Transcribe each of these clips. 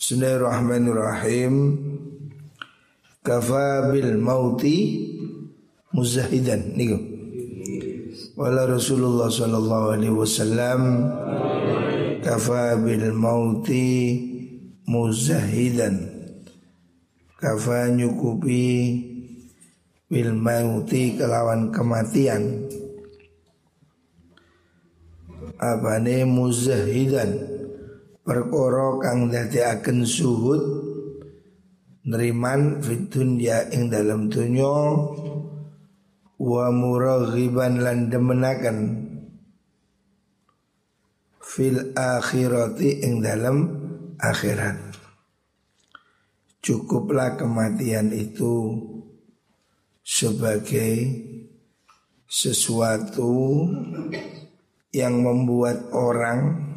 Bismillahirrahmanirrahim. Kafa bil mauti muzahidan niku. Wala Rasulullah sallallahu alaihi wasallam kafa bil mauti muzahidan. Kafa nyukupi bil mauti kelawan kematian. Abane muzahidan perkara kang akan suhud neriman fit dunya ing dalam dunya wa muraghiban lan demenaken fil akhirati ing dalam akhirat. Cukuplah kematian itu sebagai sesuatu yang membuat orang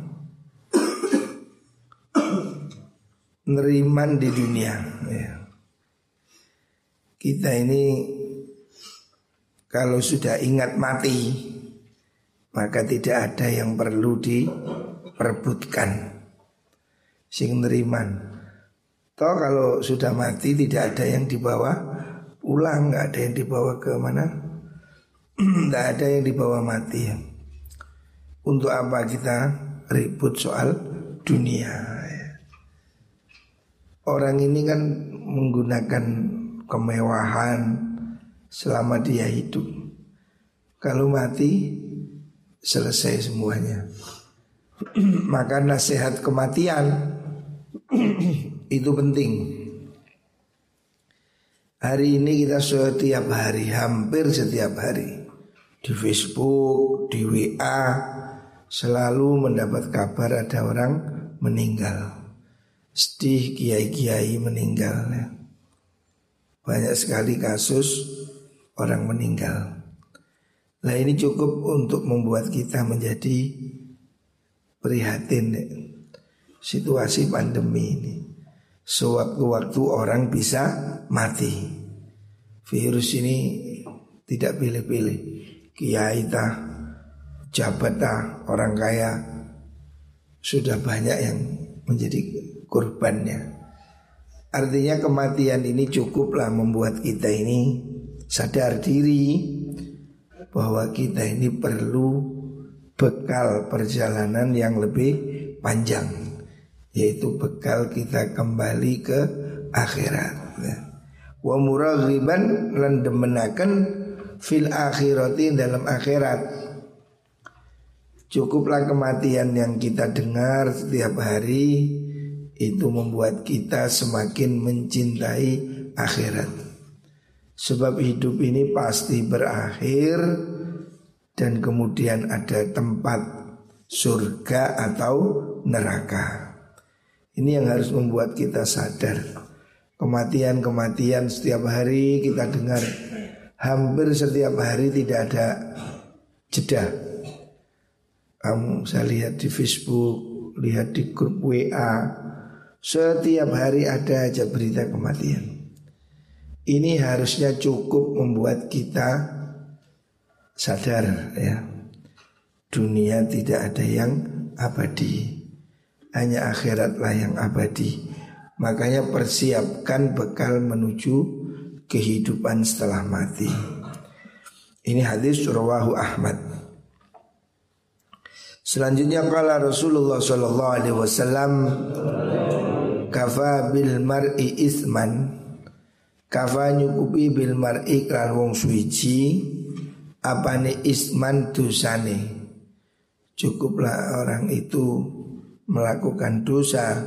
neriman di dunia ya. Kita ini kalau sudah ingat mati maka tidak ada yang perlu diperbutkan sing neriman. Toh kalau sudah mati tidak ada yang dibawa pulang, nggak ada yang dibawa ke mana, nggak ada yang dibawa mati. Untuk apa kita ribut soal dunia? Orang ini kan menggunakan kemewahan selama dia hidup. Kalau mati selesai semuanya. Maka nasihat kematian itu penting. Hari ini kita setiap hari, hampir setiap hari di Facebook, di WA selalu mendapat kabar ada orang meninggal. Sedih kiai-kiai meninggal ya. Banyak sekali kasus orang meninggal Nah ini cukup untuk membuat kita menjadi prihatin ya. Situasi pandemi ini Sewaktu-waktu orang bisa mati Virus ini tidak pilih-pilih Kiai tah, jabat tah, orang kaya Sudah banyak yang menjadi kurbannya. Artinya kematian ini cukuplah membuat kita ini sadar diri bahwa kita ini perlu bekal perjalanan yang lebih panjang yaitu bekal kita kembali ke akhirat. Wa muraghiban lan fil akhirati dalam akhirat. Cukuplah kematian yang kita dengar setiap hari itu membuat kita semakin mencintai akhirat. Sebab hidup ini pasti berakhir dan kemudian ada tempat surga atau neraka. Ini yang harus membuat kita sadar. Kematian-kematian setiap hari kita dengar hampir setiap hari tidak ada jeda. Kamu saya lihat di Facebook, lihat di grup WA, setiap hari ada aja berita kematian. Ini harusnya cukup membuat kita sadar ya. Dunia tidak ada yang abadi. Hanya akhiratlah yang abadi. Makanya persiapkan bekal menuju kehidupan setelah mati. Ini hadis rawahu Ahmad. Selanjutnya kala Rasulullah sallallahu alaihi wasallam kafa bil mar'i isman. Kafa nyukupi bil mar'i klan wong suci. Apane isman dosane? Cukuplah orang itu melakukan dosa.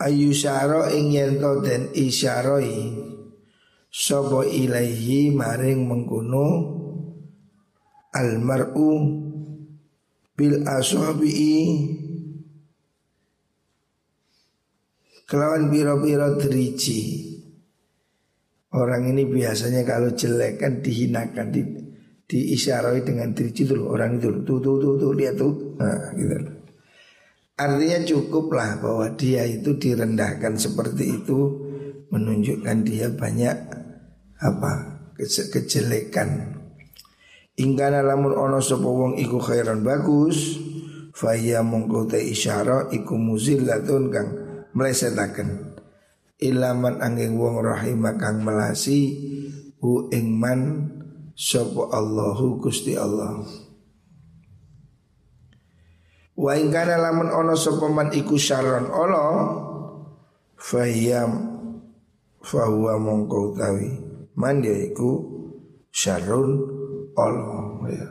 Ayu syaro ing yento den isyaroi? Sobo ilaihi maring mengkuno almar'u bil asobi'i Kelawan biro-biro driji. Orang ini biasanya kalau jelek kan dihinakan di, Diisyarai dengan driji itu Orang itu tuh tuh tuh, tuh lihat tuh. Nah, gitu. Artinya cukuplah bahwa dia itu direndahkan seperti itu Menunjukkan dia banyak apa kejelekan. Ingkana lamun ono sapa wong iku khairan bagus Faya mongko isyara iku muzillatun kang mlesetaken. Ilaman angin wong rahimah kang melasi hu ing man sapa Allahu Gusti Allah. Wa ing kana lamun ana sapa man iku syaron ala fahiyam fahuwa mongko utawi. Man ya iku syarun Allah ya.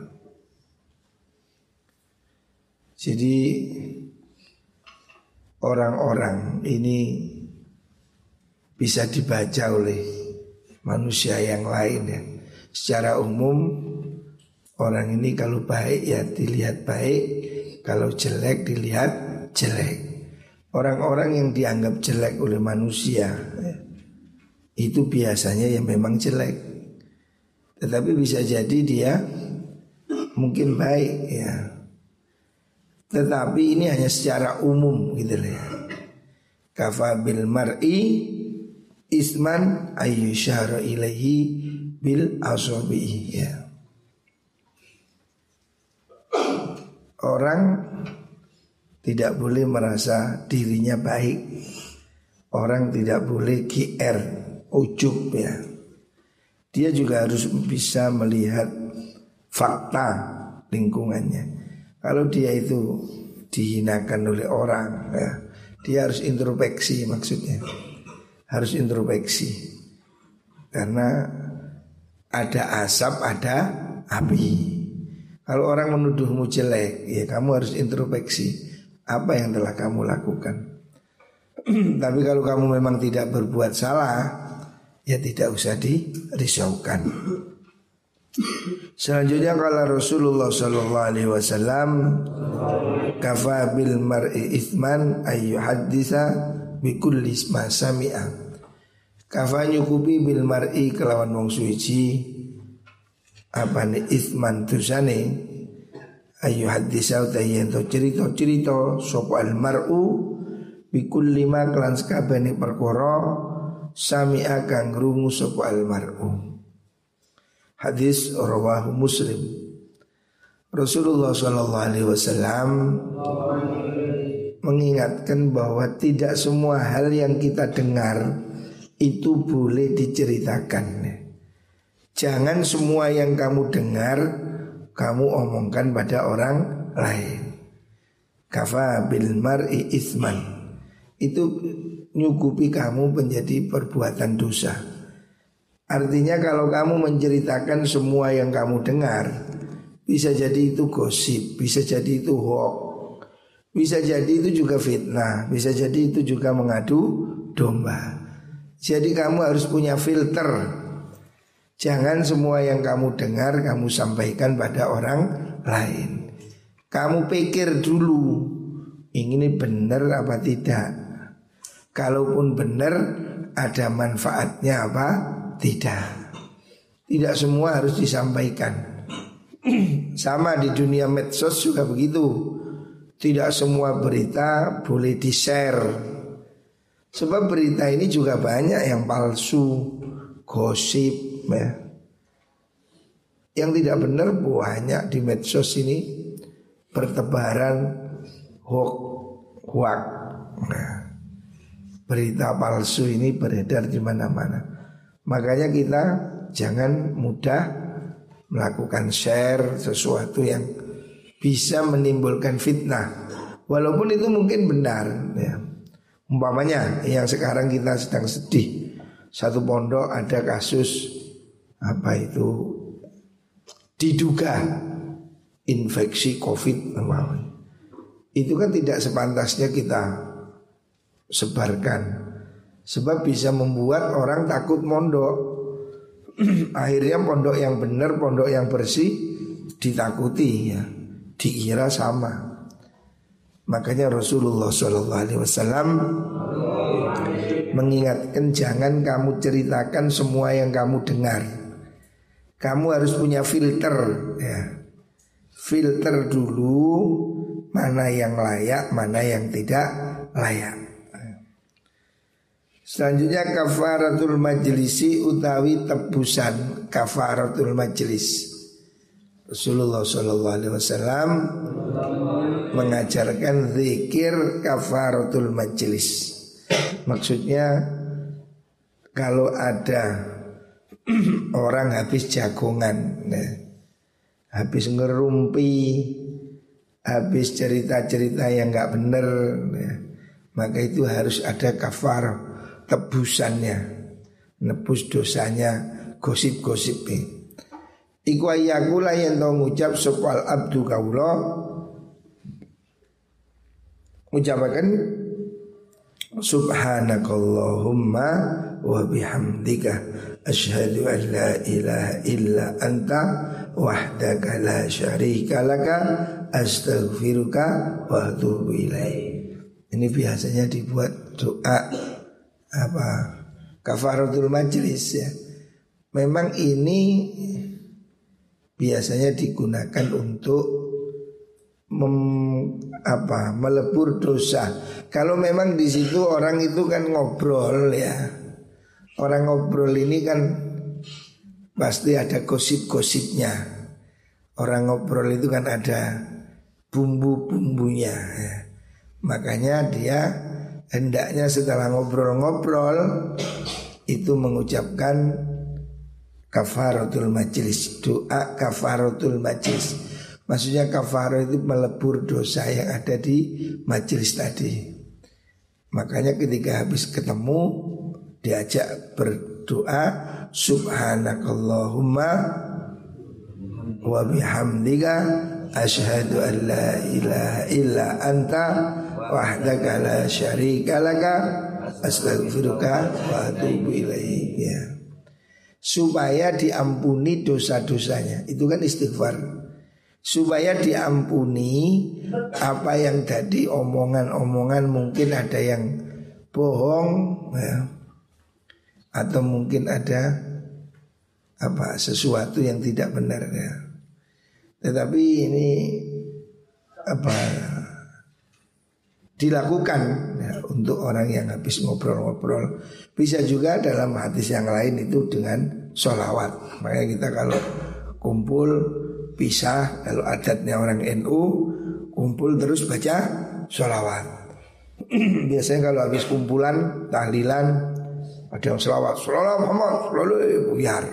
Jadi orang-orang ini bisa dibaca oleh manusia yang lain ya. Secara umum orang ini kalau baik ya dilihat baik, kalau jelek dilihat jelek. Orang-orang yang dianggap jelek oleh manusia ya, itu biasanya yang memang jelek. Tetapi bisa jadi dia mungkin baik ya. Tetapi ini hanya secara umum gitu ya. Kafa bil mar'i isman ayyushara ilaihi bil asobi ya. Orang tidak boleh merasa dirinya baik. Orang tidak boleh GR, ujub ya. Dia juga harus bisa melihat fakta lingkungannya. Kalau dia itu dihinakan oleh orang ya, dia harus introspeksi maksudnya harus introspeksi karena ada asap, ada api. Kalau orang menuduhmu jelek, ya kamu harus introspeksi apa yang telah kamu lakukan. Tapi kalau kamu memang tidak berbuat salah, ya tidak usah dirisaukan. Selanjutnya kalau Rasulullah Shallallahu Alaihi Wasallam kafa bil mar'i ithman ayu hadisa bikul lisma sami'a. Kafa nyukupi bil mar'i kelawan wong suci. Apa nih? Ithman tusane ayu hadisa utahi ento cerita cerita sopo al mar'u bikul lima kelan perkara sami'a kang rungu sopo al mar'u hadis rawahu muslim Rasulullah Shallallahu Alaihi Wasallam mengingatkan bahwa tidak semua hal yang kita dengar itu boleh diceritakan. Jangan semua yang kamu dengar kamu omongkan pada orang lain. Kafa bil mar'i. Itu nyukupi kamu menjadi perbuatan dosa. Artinya kalau kamu menceritakan semua yang kamu dengar bisa jadi itu gosip, bisa jadi itu hoax, bisa jadi itu juga fitnah, bisa jadi itu juga mengadu domba. Jadi kamu harus punya filter. Jangan semua yang kamu dengar kamu sampaikan pada orang lain. Kamu pikir dulu ini benar apa tidak. Kalaupun benar ada manfaatnya apa tidak. Tidak semua harus disampaikan. Sama di dunia medsos juga begitu. Tidak semua berita boleh di-share Sebab berita ini juga banyak yang palsu Gosip ya Yang tidak benar banyak di medsos ini Bertebaran hoax hoax nah, Berita palsu ini beredar di mana-mana Makanya kita jangan mudah melakukan share sesuatu yang bisa menimbulkan fitnah. Walaupun itu mungkin benar ya. Umpamanya yang sekarang kita sedang sedih. Satu pondok ada kasus Apa itu Diduga Infeksi covid Itu kan tidak sepantasnya kita Sebarkan Sebab bisa membuat orang takut mondok Akhirnya pondok yang benar Pondok yang bersih Ditakuti ya dikira sama. Makanya Rasulullah SAW mengingatkan jangan kamu ceritakan semua yang kamu dengar. Kamu harus punya filter ya. Filter dulu mana yang layak, mana yang tidak layak. Selanjutnya kafaratul majlisi utawi tebusan kafaratul majlis. Rasulullah Shallallahu Alaihi Wasallam mengajarkan zikir kafaratul majlis. Maksudnya kalau ada orang habis jagongan, ya, habis ngerumpi, habis cerita-cerita yang nggak benar, ya, maka itu harus ada kafar tebusannya, nebus dosanya, gosip-gosip. Iku ayakula yang tau ngucap sopal abdu kaulo Ucapakan Subhanakallahumma wa bihamdika Ashhadu an la ilaha illa anta wahdaka la syarika laka astaghfiruka wa atubu. Ini biasanya dibuat doa apa kafaratul majlis ya. Memang ini biasanya digunakan untuk mem, apa melebur dosa. Kalau memang di situ orang itu kan ngobrol ya. Orang ngobrol ini kan pasti ada gosip-gosipnya. Orang ngobrol itu kan ada bumbu-bumbunya. Ya. Makanya dia hendaknya setelah ngobrol-ngobrol itu mengucapkan kafaratul majlis, doa kafaratul majlis. Maksudnya kafarah itu melebur dosa yang ada di majelis tadi. Makanya ketika habis ketemu diajak berdoa subhanakallahumma wa bihamdika asyhadu an la ilaha illa anta wahdaka la syarika laka astaghfiruka wa atubu ilaik ya. Supaya diampuni dosa-dosanya. Itu kan istighfar supaya diampuni apa yang tadi omongan-omongan mungkin ada yang bohong ya. atau mungkin ada apa sesuatu yang tidak benar ya. Tetapi ini apa dilakukan ya, untuk orang yang habis ngobrol-ngobrol. Bisa juga dalam hadis yang lain itu dengan sholawat. Makanya kita kalau kumpul pisah kalau adatnya orang NU kumpul terus baca sholawat. Biasanya kalau habis kumpulan tahlilan ada yang sholawat, sholawat Muhammad, selalu buyar.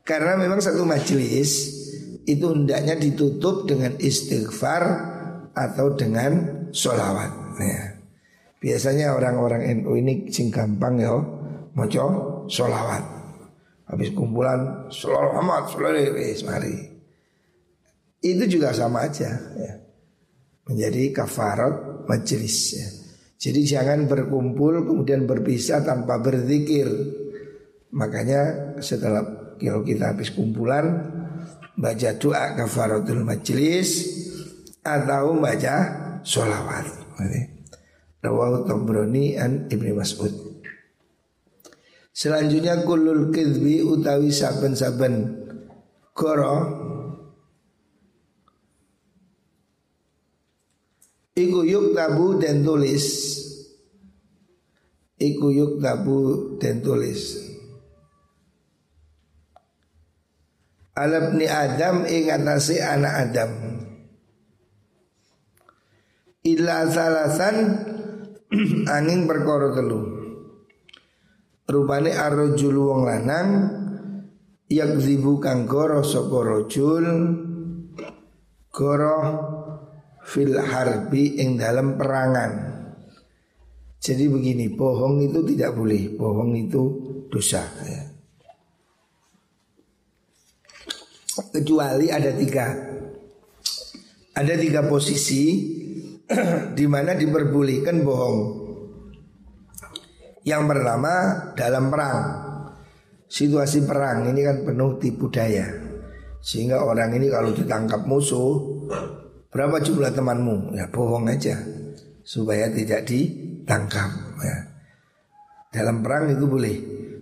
Karena memang satu majelis itu hendaknya ditutup dengan istighfar atau dengan sholawat. Ya. Biasanya orang-orang NU ini sing gampang ya, moco sholawat. Habis kumpulan wis mari. Itu juga sama aja ya. Menjadi kafarat majelis ya. Jadi jangan berkumpul kemudian berpisah tanpa berzikir. Makanya setelah kalau kita habis kumpulan baca doa kafaratul majelis atau baca sholawat. Rawahu Tabrani an Ibnu Mas'ud. Selanjutnya kulul kidbi utawi saben-saben. Goro Iku yuk tabu dan tulis. Iku yuk tabu dan tulis. Alabni Adam ingatasi anak Adam Illa salasan angin perkara telu Rupane arrojul wong lanang zibu kang goro sapa rajul goro fil harbi ing dalam perangan. Jadi begini, bohong itu tidak boleh, bohong itu dosa. Ya. Kecuali ada tiga, ada tiga posisi di mana diperbolehkan bohong. Yang pertama dalam perang Situasi perang ini kan penuh tipu daya Sehingga orang ini kalau ditangkap musuh Berapa jumlah temanmu? Ya bohong aja Supaya tidak ditangkap ya. Dalam perang itu boleh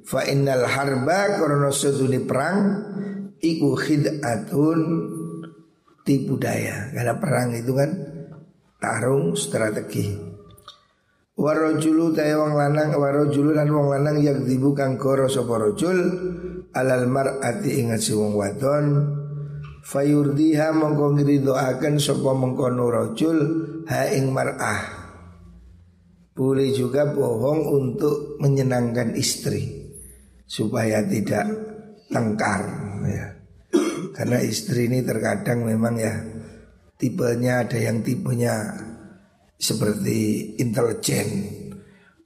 Fa innal harba karena perang Iku khid'atun tipu daya Karena perang itu kan tarung strategi. Warojulu tae wong lanang warojulu lan wong lanang yang dibu kang koro sapa rajul alal mar'ati ingat si wong wadon. Fayurdiha mongko ngridoaken sapa mengkono rajul ha ing mar'ah. Boleh juga bohong untuk menyenangkan istri supaya tidak tengkar ya. Karena istri ini terkadang memang ya tipenya ada yang tipenya seperti intelijen.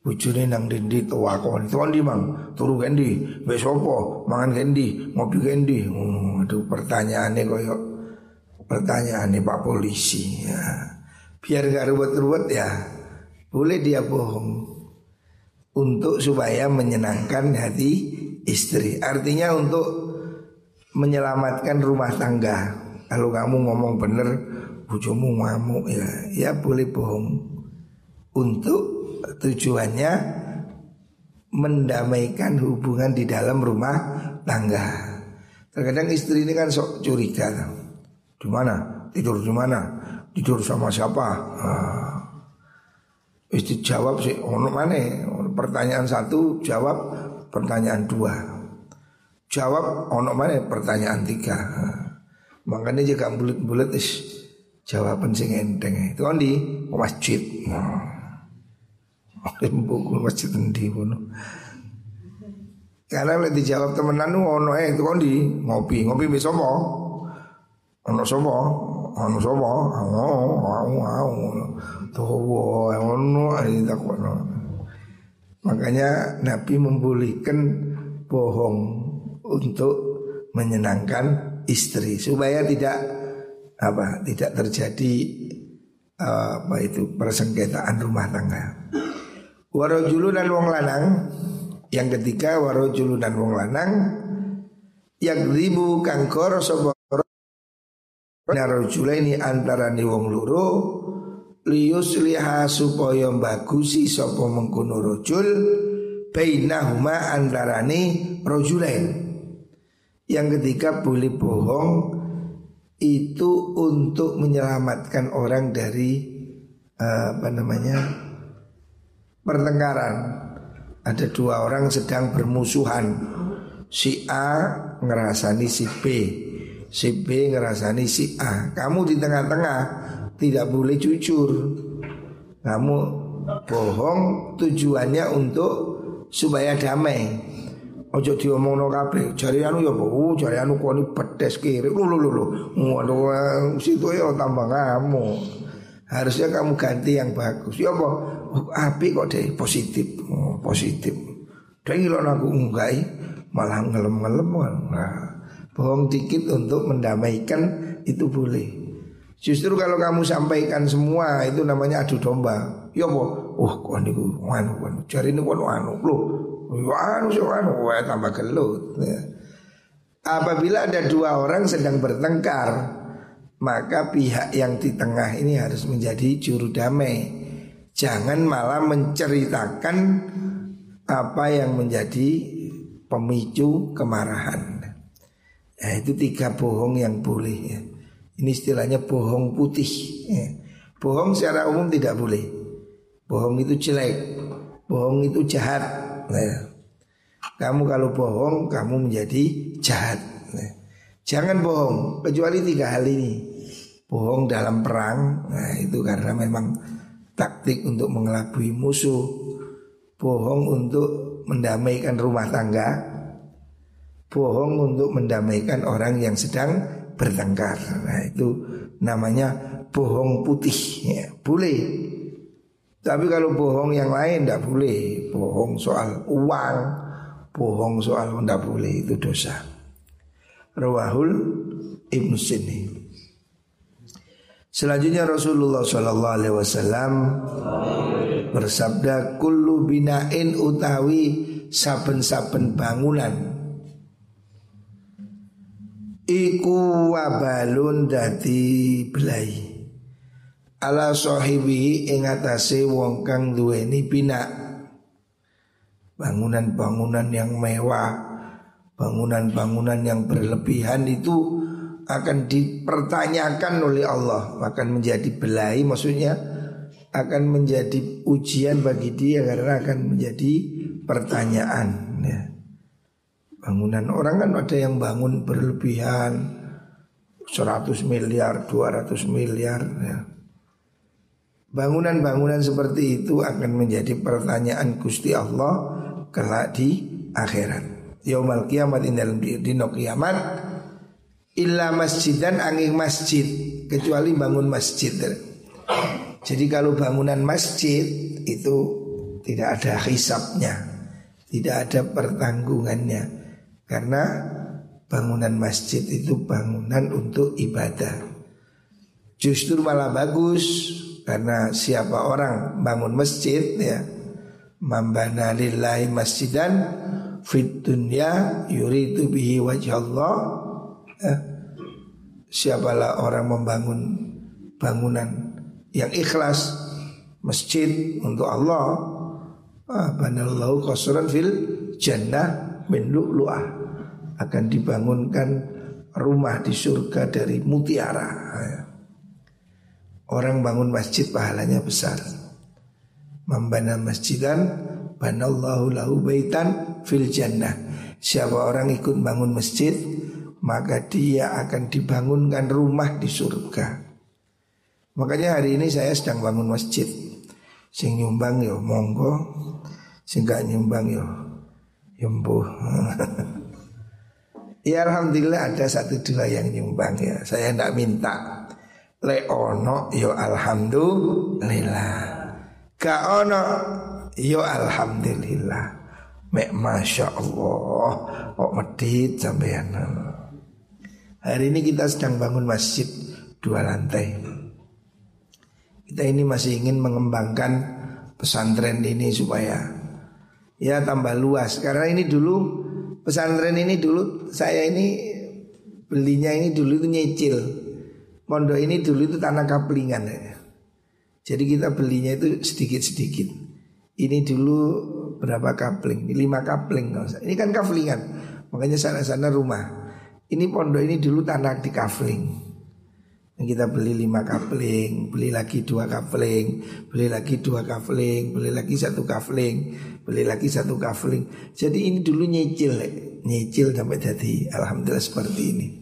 Bujune nang dindi tuwakon. Tuwakon di mang, turu kendi, wis apa, mangan kendi, ngopi kendi. Oh, aduh pertanyaannya koyo pertanyaannya Pak polisi ya. Biar gak ruwet-ruwet ya. Boleh dia bohong untuk supaya menyenangkan hati istri. Artinya untuk menyelamatkan rumah tangga. Kalau kamu ngomong bener, bujumu ngamuk ya, ya boleh bohong. Untuk tujuannya mendamaikan hubungan di dalam rumah tangga. Terkadang istri ini kan sok curiga. Di mana? Tidur di mana? Tidur sama siapa? Nah, istri jawab sih ono mana? Pertanyaan satu jawab pertanyaan dua. Jawab ono mana? Pertanyaan tiga. Makanya juga bulat-bulat is jawaban sing enteng. Itu kan di masjid. Buku masjid endi ngono. Karena lek dijawab temenan ono eh itu kan di ngopi, ngopi bisa sapa? Ono sapa? Ono sapa? Oh, au au. Tuh, ono ai takono. Makanya Nabi membolehkan bohong untuk menyenangkan istri supaya tidak apa tidak terjadi uh, apa itu persengketaan rumah tangga. Warojulu dan wong lanang yang ketiga warojulu dan wong lanang yang ribu kangkor sobor narojula ini antara ni wong luru lius liha supaya bagusi sopo mengkuno rojul bainahuma antarani rojulain yang ketiga boleh bohong itu untuk menyelamatkan orang dari uh, apa namanya pertengkaran. Ada dua orang sedang bermusuhan. Si A ngerasani si B, si B ngerasani si A. Kamu di tengah-tengah tidak boleh jujur. Kamu bohong tujuannya untuk supaya damai. Ojo diomongno kabeh. Jari anu ya apa? Uh, jari anu kok ni pedes kiri. Lu lu lu lu. Waduh, situ ya tambah kamu. Harusnya kamu ganti yang bagus. Ya apa? Oh, api kok deh positif. Oh, positif. Dan ngilon aku enggak malah ngelem-ngelem. Nah, bohong dikit untuk mendamaikan itu boleh. Justru kalau kamu sampaikan semua itu namanya adu domba. Ya apa? Oh, kok niku anu anu. Jari niku anu anu. Loh, anu anu wah tambah gelut. Ya. Apabila ada dua orang sedang bertengkar, maka pihak yang di tengah ini harus menjadi juru damai. Jangan malah menceritakan apa yang menjadi pemicu kemarahan. Nah, itu tiga bohong yang boleh ya. Ini istilahnya bohong putih. Ya. Bohong secara umum tidak boleh. Bohong itu jelek, bohong itu jahat. Nah, kamu kalau bohong kamu menjadi jahat. Nah, jangan bohong kecuali tiga hal ini. Bohong dalam perang, nah itu karena memang taktik untuk mengelabui musuh. Bohong untuk mendamaikan rumah tangga. Bohong untuk mendamaikan orang yang sedang bertengkar. Nah itu namanya bohong putih. Ya, boleh tapi kalau bohong yang lain tidak boleh. Bohong soal uang Bohong soal tidak boleh itu dosa. Rawahul Ibnu Sini Selanjutnya Rasulullah Shallallahu Alaihi Wasallam bersabda kullu binain utawi saben-saben bangunan. Iku wabalun dadi belai ala sahibi ing atase wong kang duweni bina bangunan-bangunan yang mewah bangunan-bangunan yang berlebihan itu akan dipertanyakan oleh Allah akan menjadi belai maksudnya akan menjadi ujian bagi dia karena akan menjadi pertanyaan ya. bangunan orang kan ada yang bangun berlebihan 100 miliar 200 miliar ya Bangunan-bangunan seperti itu akan menjadi pertanyaan Gusti Allah kelak di akhirat. Yaumal kiamat in dalam dino kiamat illa masjidan angin masjid kecuali bangun masjid. Jadi kalau bangunan masjid itu tidak ada hisapnya, tidak ada pertanggungannya karena bangunan masjid itu bangunan untuk ibadah. Justru malah bagus karena siapa orang bangun masjid ya Mambana lillahi masjidan Fit dunya yuridu bihi wajah Allah ya. Siapalah orang membangun bangunan yang ikhlas Masjid untuk Allah ah, Banallahu qasran fil jannah min lu'lu'ah Akan dibangunkan rumah di surga dari mutiara ya. Orang bangun masjid pahalanya besar. Membana masjidan banallahu lahu baitan fil jannah. Siapa orang ikut bangun masjid, maka dia akan dibangunkan rumah di surga. Makanya hari ini saya sedang bangun masjid. Sing nyumbang yo monggo, sing gak nyumbang yo yembuh. ya alhamdulillah ada satu dua yang nyumbang ya. Saya tidak minta le ono yo alhamdulillah. Ka ono yo alhamdulillah. Mek masya Allah kok medit sampean hari ini kita sedang bangun masjid dua lantai. Kita ini masih ingin mengembangkan pesantren ini supaya ya tambah luas. Karena ini dulu pesantren ini dulu saya ini belinya ini dulu itu nyicil pondok ini dulu itu tanah kaplingan ya. Jadi kita belinya itu sedikit-sedikit. Ini dulu berapa kapling? Ini lima kapling. Ini kan kaflingan. Makanya sana-sana rumah. Ini pondok ini dulu tanah di kafling. Yang kita beli lima kapling, beli lagi dua kapling, beli lagi dua kapling, beli lagi satu kapling, beli lagi satu kapling. Jadi ini dulu nyicil, nyicil sampai jadi alhamdulillah seperti ini.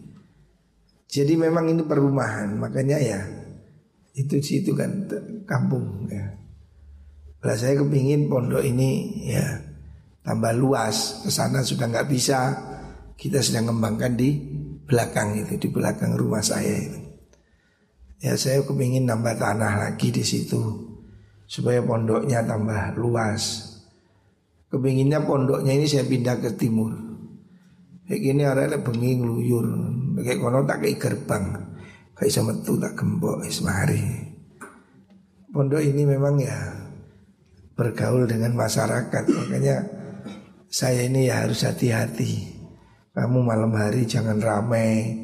Jadi memang ini perumahan, makanya ya itu situ kan kampung ya. Lah saya kepingin pondok ini ya tambah luas, ke sana sudah nggak bisa. Kita sedang kembangkan di belakang itu, di belakang rumah saya itu. Ya saya kepingin nambah tanah lagi di situ supaya pondoknya tambah luas. Kepinginnya pondoknya ini saya pindah ke timur. Kayak gini orang bengi ngeluyur Kayak kono tak kayak gerbang. Kayak bisa metu tak gembok Ismari Pondok ini memang ya Bergaul dengan masyarakat. Makanya saya ini ya harus hati-hati. Kamu malam hari jangan ramai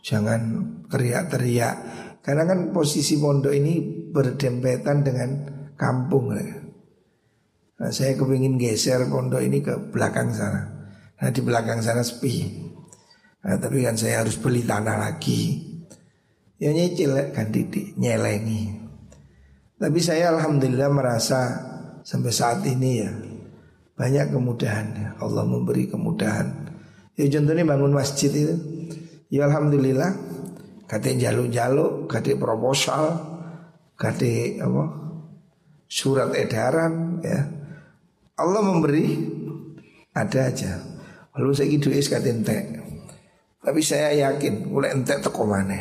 Jangan teriak-teriak. Karena kan posisi pondok ini berdempetan dengan kampung. Nah, saya kepingin geser pondok ini ke belakang sana. Nah di belakang sana sepi. Nah, tapi kan saya harus beli tanah lagi. Ya nyicil kan didik, nyelengi. Tapi saya alhamdulillah merasa sampai saat ini ya banyak kemudahan ya. Allah memberi kemudahan. Ya contohnya bangun masjid itu. Ya alhamdulillah kate jaluk-jaluk, kate proposal, kate apa? surat edaran ya. Allah memberi ada aja. Lalu saya gitu es katentek. Tapi saya yakin mulai entek teko mana.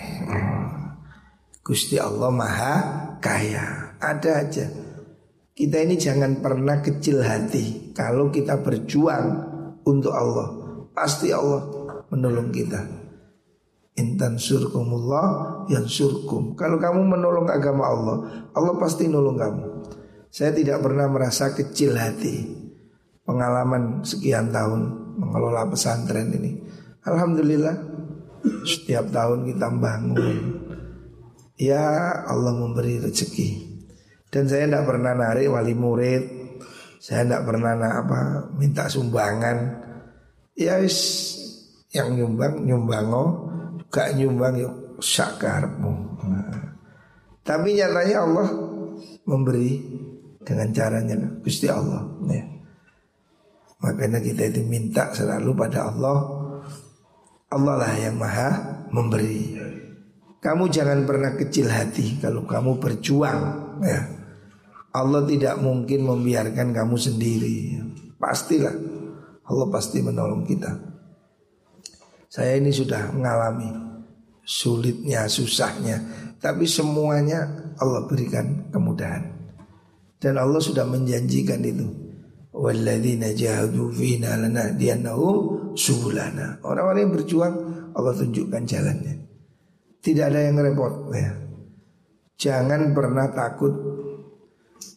Gusti Allah Maha Kaya. Ada aja. Kita ini jangan pernah kecil hati kalau kita berjuang untuk Allah. Pasti Allah menolong kita. Intan surkumullah yang surkum. Kalau kamu menolong agama Allah, Allah pasti nolong kamu. Saya tidak pernah merasa kecil hati. Pengalaman sekian tahun mengelola pesantren ini. Alhamdulillah setiap tahun kita bangun. Ya Allah memberi rezeki. Dan saya tidak pernah narik wali murid. Saya tidak pernah apa minta sumbangan. Ya is yang nyumbang nyumbango Gak nyumbang yuk sakarmu nah. Tapi nyatanya Allah memberi dengan caranya Gusti Allah. Ya. Makanya kita itu minta selalu pada Allah Allah lah yang maha memberi Kamu jangan pernah kecil hati Kalau kamu berjuang ya. Allah tidak mungkin membiarkan kamu sendiri. Pastilah Allah pasti menolong kita. Saya ini sudah mengalami sulitnya, susahnya, tapi semuanya Allah berikan kemudahan. Dan Allah sudah menjanjikan itu. Walladzina jahadu fina lanahdiyannahum subulana. Orang-orang yang berjuang Allah tunjukkan jalannya. Tidak ada yang repot ya. Jangan pernah takut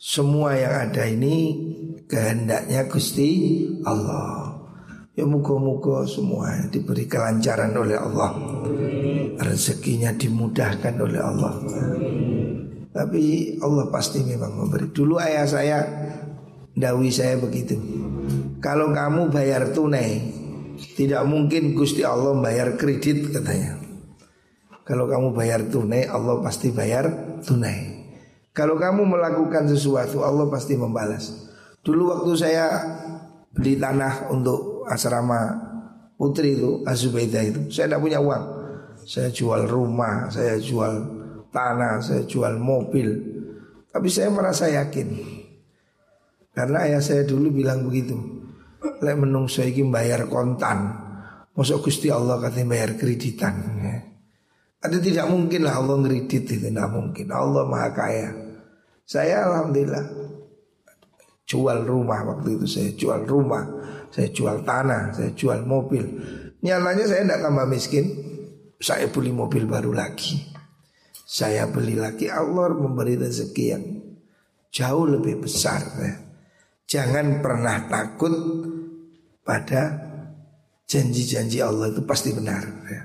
semua yang ada ini kehendaknya Gusti Allah. Ya muka-muka semua diberi kelancaran oleh Allah. Rezekinya dimudahkan oleh Allah. Tapi Allah pasti memang memberi. Dulu ayah saya Dawi saya begitu. Kalau kamu bayar tunai Tidak mungkin Gusti Allah bayar kredit katanya. Kalau kamu bayar tunai Allah pasti bayar tunai. Kalau kamu melakukan sesuatu Allah pasti membalas. Dulu waktu saya beli tanah untuk asrama putri itu Azubaidah itu Saya tidak punya uang. Saya jual rumah, saya jual tanah, saya jual mobil. Tapi saya merasa yakin karena ayah saya dulu bilang begitu. Lek menungso iki bayar kontan. Masuk Gusti Allah katanya bayar kreditan ya. Ada tidak mungkin lah Allah ngeridit itu tidak mungkin. Allah maha kaya. Saya alhamdulillah jual rumah waktu itu saya jual rumah, saya jual tanah, saya jual mobil. Nyalanya saya tidak tambah miskin. Saya beli mobil baru lagi. Saya beli lagi Allah memberi rezeki yang jauh lebih besar ya. Jangan pernah takut pada janji-janji Allah itu pasti benar. Ya.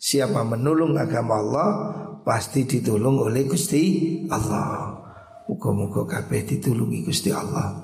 Siapa menolong agama Allah pasti ditolong oleh Gusti Allah. Muka-muka kabeh ditulungi Gusti Allah.